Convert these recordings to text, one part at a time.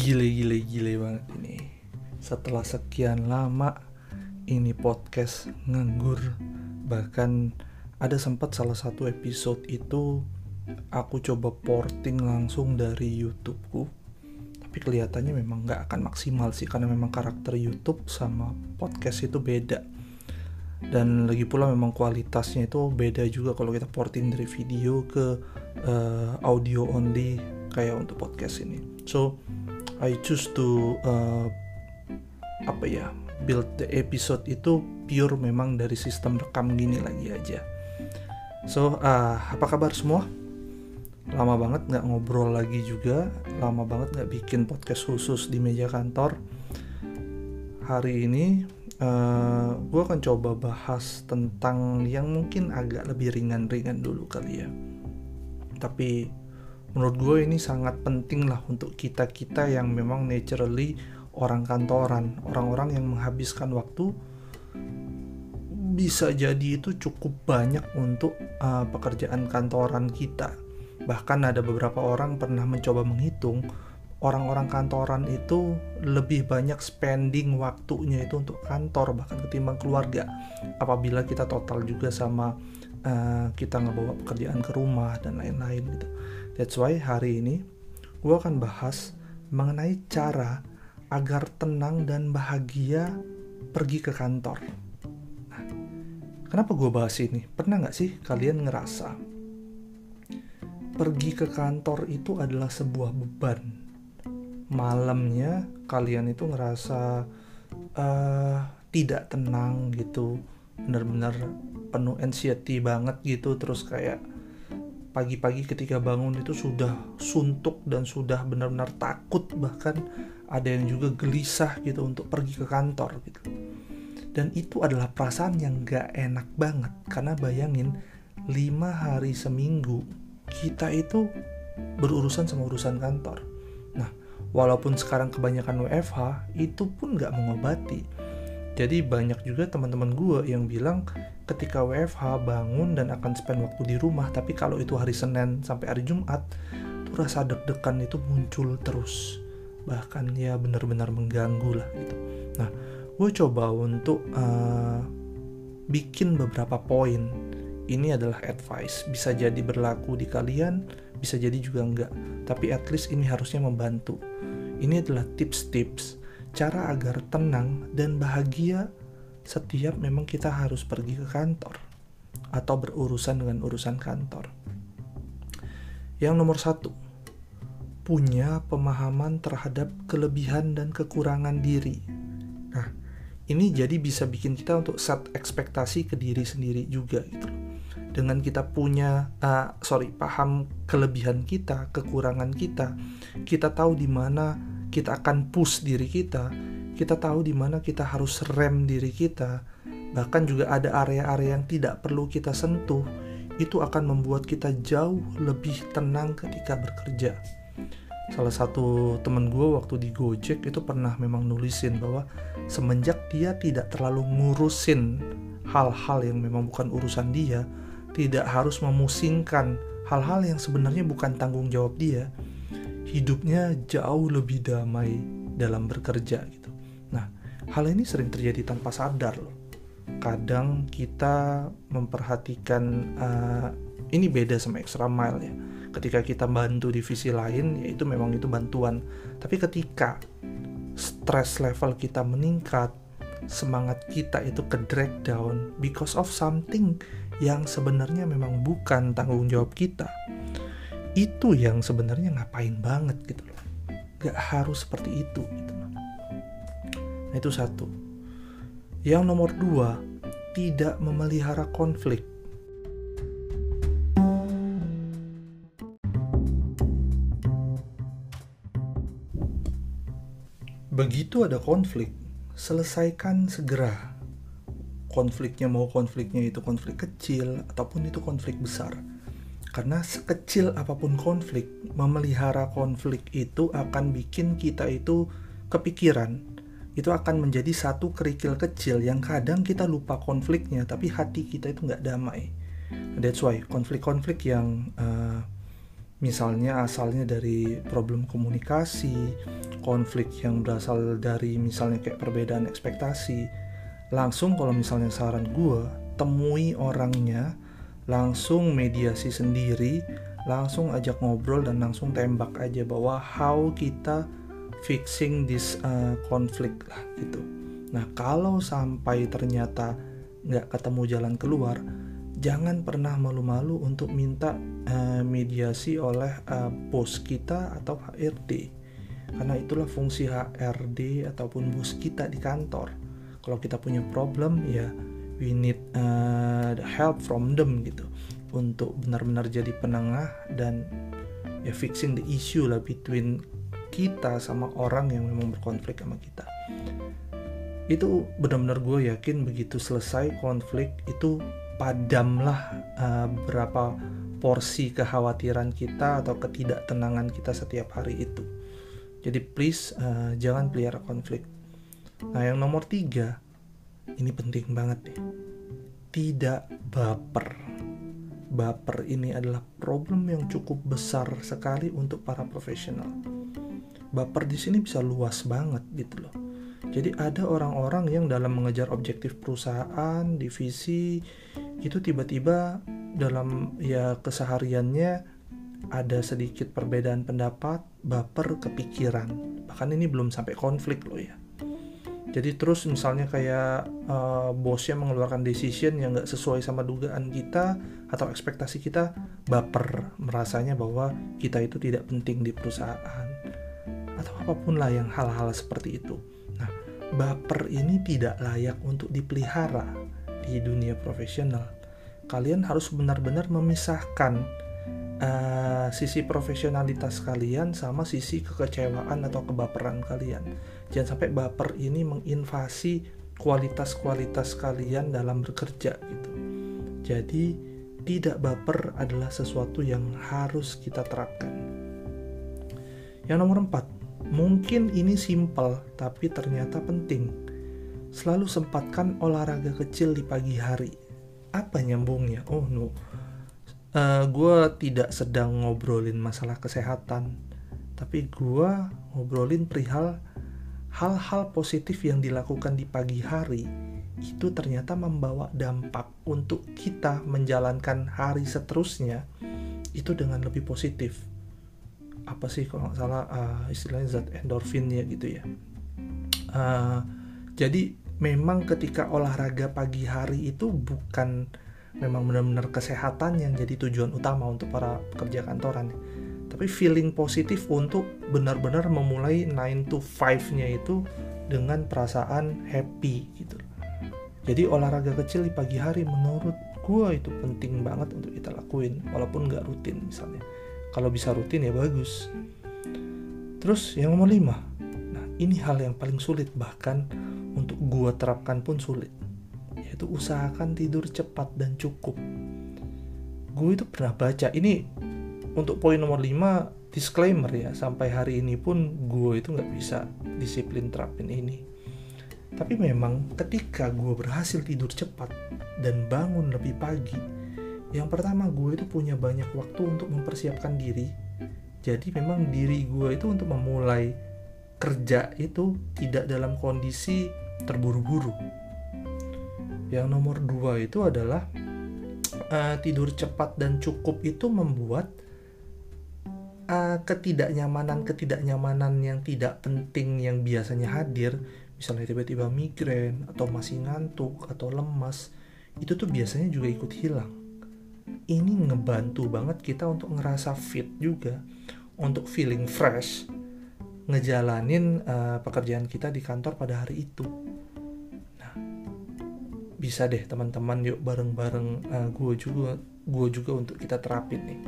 Gile gile gile banget ini. Setelah sekian lama ini podcast nganggur. Bahkan ada sempat salah satu episode itu aku coba porting langsung dari YouTubeku. Tapi kelihatannya memang nggak akan maksimal sih karena memang karakter YouTube sama podcast itu beda. Dan lagi pula memang kualitasnya itu beda juga kalau kita porting dari video ke uh, audio only kayak untuk podcast ini. So I choose to uh, apa ya build the episode itu pure memang dari sistem rekam gini lagi aja. So uh, apa kabar semua? Lama banget nggak ngobrol lagi juga, lama banget nggak bikin podcast khusus di meja kantor. Hari ini uh, gue akan coba bahas tentang yang mungkin agak lebih ringan-ringan dulu kali ya. Tapi menurut gue ini sangat penting lah untuk kita kita yang memang naturally orang kantoran. Orang-orang yang menghabiskan waktu bisa jadi itu cukup banyak untuk uh, pekerjaan kantoran kita. Bahkan ada beberapa orang pernah mencoba menghitung orang-orang kantoran itu lebih banyak spending waktunya itu untuk kantor bahkan ketimbang keluarga. Apabila kita total juga sama uh, kita ngebawa pekerjaan ke rumah dan lain-lain gitu That's why hari ini gue akan bahas mengenai cara agar tenang dan bahagia pergi ke kantor. Nah, kenapa gue bahas ini? Pernah nggak sih kalian ngerasa pergi ke kantor itu adalah sebuah beban? Malamnya kalian itu ngerasa uh, tidak tenang gitu, benar-benar penuh anxiety banget gitu, terus kayak pagi-pagi ketika bangun itu sudah suntuk dan sudah benar-benar takut bahkan ada yang juga gelisah gitu untuk pergi ke kantor gitu. Dan itu adalah perasaan yang gak enak banget karena bayangin lima hari seminggu kita itu berurusan sama urusan kantor. Nah walaupun sekarang kebanyakan WFH itu pun gak mengobati jadi banyak juga teman-teman gue yang bilang ketika WFH bangun dan akan spend waktu di rumah, tapi kalau itu hari Senin sampai hari Jumat, tuh rasa deg-degan itu muncul terus. Bahkan ya benar-benar mengganggu lah gitu. Nah, gue coba untuk uh, bikin beberapa poin. Ini adalah advice, bisa jadi berlaku di kalian, bisa jadi juga enggak. Tapi at least ini harusnya membantu. Ini adalah tips-tips cara agar tenang dan bahagia setiap memang kita harus pergi ke kantor atau berurusan dengan urusan kantor. Yang nomor satu, punya pemahaman terhadap kelebihan dan kekurangan diri. Nah, ini jadi bisa bikin kita untuk set ekspektasi ke diri sendiri juga gitu. Dengan kita punya, uh, sorry, paham kelebihan kita, kekurangan kita, kita tahu di mana kita akan push diri kita, kita tahu di mana kita harus rem diri kita, bahkan juga ada area-area yang tidak perlu kita sentuh, itu akan membuat kita jauh lebih tenang ketika bekerja. Salah satu temen gue waktu di Gojek itu pernah memang nulisin bahwa semenjak dia tidak terlalu ngurusin hal-hal yang memang bukan urusan dia, tidak harus memusingkan hal-hal yang sebenarnya bukan tanggung jawab dia, hidupnya jauh lebih damai dalam bekerja gitu. Nah, hal ini sering terjadi tanpa sadar loh. Kadang kita memperhatikan uh, ini beda sama extra mile ya. Ketika kita bantu divisi lain, ya itu memang itu bantuan. Tapi ketika stress level kita meningkat, semangat kita itu ke drag down because of something yang sebenarnya memang bukan tanggung jawab kita itu yang sebenarnya ngapain banget gitu loh. Gak harus seperti itu gitu loh. Nah itu satu. Yang nomor dua tidak memelihara konflik. Begitu ada konflik selesaikan segera. Konfliknya mau konfliknya itu konflik kecil ataupun itu konflik besar karena sekecil apa pun konflik, memelihara konflik itu akan bikin kita itu kepikiran. Itu akan menjadi satu kerikil kecil yang kadang kita lupa konfliknya, tapi hati kita itu nggak damai. That's why konflik-konflik yang uh, misalnya asalnya dari problem komunikasi, konflik yang berasal dari misalnya kayak perbedaan ekspektasi, langsung kalau misalnya saran gue, temui orangnya, langsung mediasi sendiri, langsung ajak ngobrol dan langsung tembak aja bahwa how kita fixing this uh, konflik lah gitu. Nah kalau sampai ternyata nggak ketemu jalan keluar, jangan pernah malu-malu untuk minta uh, mediasi oleh uh, bos kita atau HRD karena itulah fungsi HRD ataupun bos kita di kantor kalau kita punya problem ya we need uh, help from them gitu untuk benar-benar jadi penengah dan ya fixing the issue lah between kita sama orang yang memang berkonflik sama kita itu benar-benar gue yakin begitu selesai konflik itu padamlah uh, berapa porsi kekhawatiran kita atau ketidaktenangan kita setiap hari itu. Jadi please uh, jangan pelihara konflik. Nah yang nomor tiga, ini penting banget nih. Tidak baper. Baper ini adalah problem yang cukup besar sekali untuk para profesional. Baper di sini bisa luas banget gitu loh. Jadi ada orang-orang yang dalam mengejar objektif perusahaan, divisi, itu tiba-tiba dalam ya kesehariannya ada sedikit perbedaan pendapat, baper, kepikiran. Bahkan ini belum sampai konflik loh ya. Jadi terus misalnya kayak uh, bosnya mengeluarkan decision yang nggak sesuai sama dugaan kita atau ekspektasi kita, baper merasanya bahwa kita itu tidak penting di perusahaan atau apa pun lah yang hal-hal seperti itu. Nah, baper ini tidak layak untuk dipelihara di dunia profesional, kalian harus benar-benar memisahkan uh, sisi profesionalitas kalian sama sisi kekecewaan atau kebaperan kalian. Jangan sampai baper ini menginvasi kualitas-kualitas kalian dalam bekerja gitu. Jadi tidak baper adalah sesuatu yang harus kita terapkan. Yang nomor empat, mungkin ini simpel tapi ternyata penting Selalu sempatkan olahraga kecil di pagi hari. Apa nyambungnya? Oh no, uh, eh, gue tidak sedang ngobrolin masalah kesehatan, tapi gue ngobrolin perihal hal-hal positif yang dilakukan di pagi hari. Itu ternyata membawa dampak untuk kita menjalankan hari seterusnya itu dengan lebih positif. Apa sih kalau nggak salah uh, istilahnya zat endorfin ya gitu ya. Uh, jadi memang ketika olahraga pagi hari itu bukan memang benar-benar kesehatan yang jadi tujuan utama untuk para pekerja kantoran. Tapi feeling positif untuk benar-benar memulai 9 to 5 nya itu dengan perasaan happy gitu. Jadi olahraga kecil di pagi hari menurut gue itu penting banget untuk kita lakuin walaupun nggak rutin misalnya. Kalau bisa rutin ya bagus. Terus yang nomor 5 nah ini hal yang paling sulit bahkan untuk gua terapkan pun sulit yaitu usahakan tidur cepat dan cukup. Gue itu pernah baca ini untuk poin nomor 5 disclaimer ya sampai hari ini pun gue itu nggak bisa disiplin terapin ini. Tapi memang ketika gue berhasil tidur cepat dan bangun lebih pagi yang pertama gue itu punya banyak waktu untuk mempersiapkan diri. Jadi memang diri gue itu untuk memulai kerja itu tidak dalam kondisi terburu-buru. Yang nomor dua itu adalah uh, tidur cepat dan cukup itu membuat uh, ketidaknyamanan-ketidaknyamanan yang tidak penting yang biasanya hadir, misalnya tiba-tiba migrain atau masih ngantuk atau lemas, itu tuh biasanya juga ikut hilang. Ini ngebantu banget kita untuk ngerasa fit juga, untuk feeling fresh, ngejalanin uh, pekerjaan kita di kantor pada hari itu. Bisa deh teman-teman yuk bareng-bareng uh, eh, gue juga gue juga untuk kita terapin nih.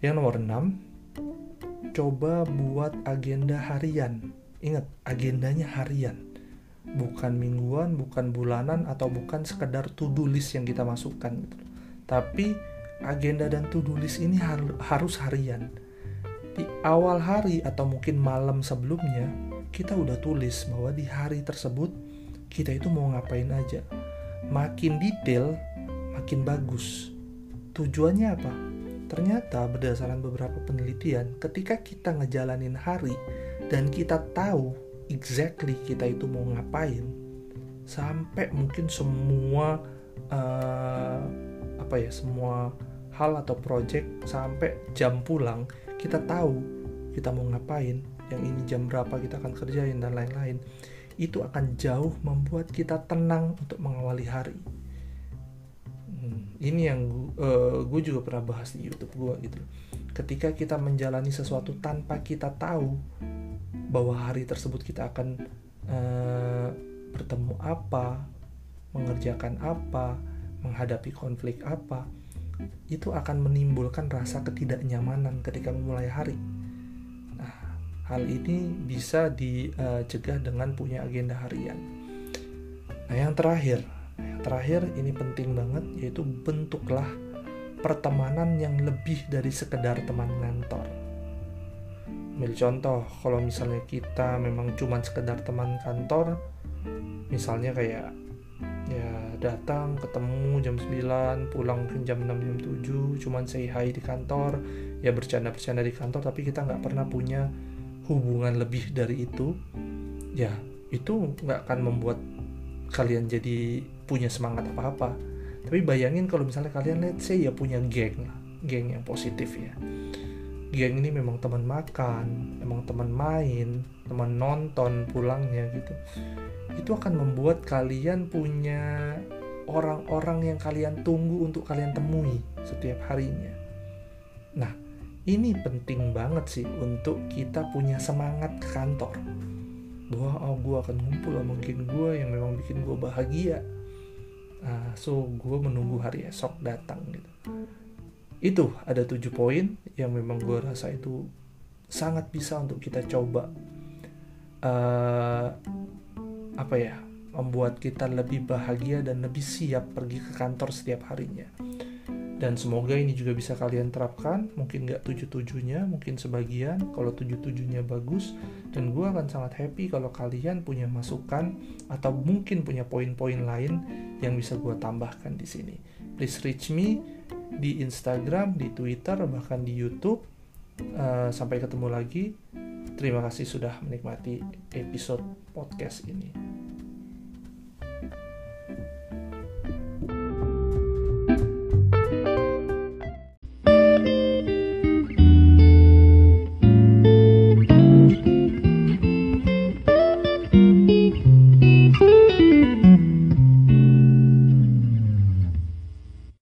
Yang nomor 6, coba buat agenda harian. Ingat, agendanya harian. Bukan mingguan, bukan bulanan, atau bukan sekedar to-do list yang kita masukkan. Gitu. Tapi agenda dan to-do list ini harus harian di awal hari atau mungkin malam sebelumnya kita udah tulis bahwa di hari tersebut kita itu mau ngapain aja. Makin detail, makin bagus. Tujuannya apa? ternyata berdasarkan beberapa penelitian ketika kita ngejalanin hari dan kita tahu exactly kita itu mau ngapain sampai mungkin semua uh, apa ya semua hal atau project sampai jam pulang kita tahu kita mau ngapain yang ini jam berapa kita akan kerjain dan lain-lain itu akan jauh membuat kita tenang untuk mengawali hari. Hmm, ini yang uh, gue juga pernah bahas di YouTube gue gitu. Ketika kita menjalani sesuatu tanpa kita tahu bahwa hari tersebut kita akan uh, bertemu apa mengerjakan apa menghadapi konflik apa itu akan menimbulkan rasa ketidaknyamanan ketika memulai hari Hal ini bisa dicegah dengan punya agenda harian. Nah, yang terakhir, yang terakhir ini penting banget yaitu bentuklah pertemanan yang lebih dari sekedar teman kantor. Ambil contoh, kalau misalnya kita memang cuma sekedar teman kantor, misalnya kayak ya datang ketemu jam 9 pulang mungkin jam 6 jam 7 cuman say hi di kantor ya bercanda-bercanda di kantor tapi kita nggak pernah punya hubungan lebih dari itu ya itu nggak akan membuat kalian jadi punya semangat apa-apa. Tapi bayangin kalau misalnya kalian let's say ya punya geng geng yang positif ya. Geng ini memang teman makan memang teman main teman nonton pulangnya gitu. Itu akan membuat kalian punya orang-orang yang kalian tunggu untuk kalian temui setiap harinya. Nah ini penting banget sih untuk kita punya semangat ke kantor. Bahwa oh gue akan ngumpul sama geng gue yang memang bikin gue bahagia. Nah, so gue menunggu hari esok datang gitu. Itu ada tujuh poin yang memang gue rasa itu sangat bisa untuk kita coba. Uh, apa ya? Membuat kita lebih bahagia dan lebih siap pergi ke kantor setiap harinya dan semoga ini juga bisa kalian terapkan. Mungkin nggak tujuh-tujuhnya mungkin sebagian. Kalau tujuh-tujuhnya bagus dan gue akan sangat happy kalau kalian punya masukan atau mungkin punya poin-poin lain yang bisa gue tambahkan di sini. Please reach me di Instagram di Twitter bahkan di YouTube. Uh, sampai ketemu lagi. Terima kasih sudah menikmati episode podcast ini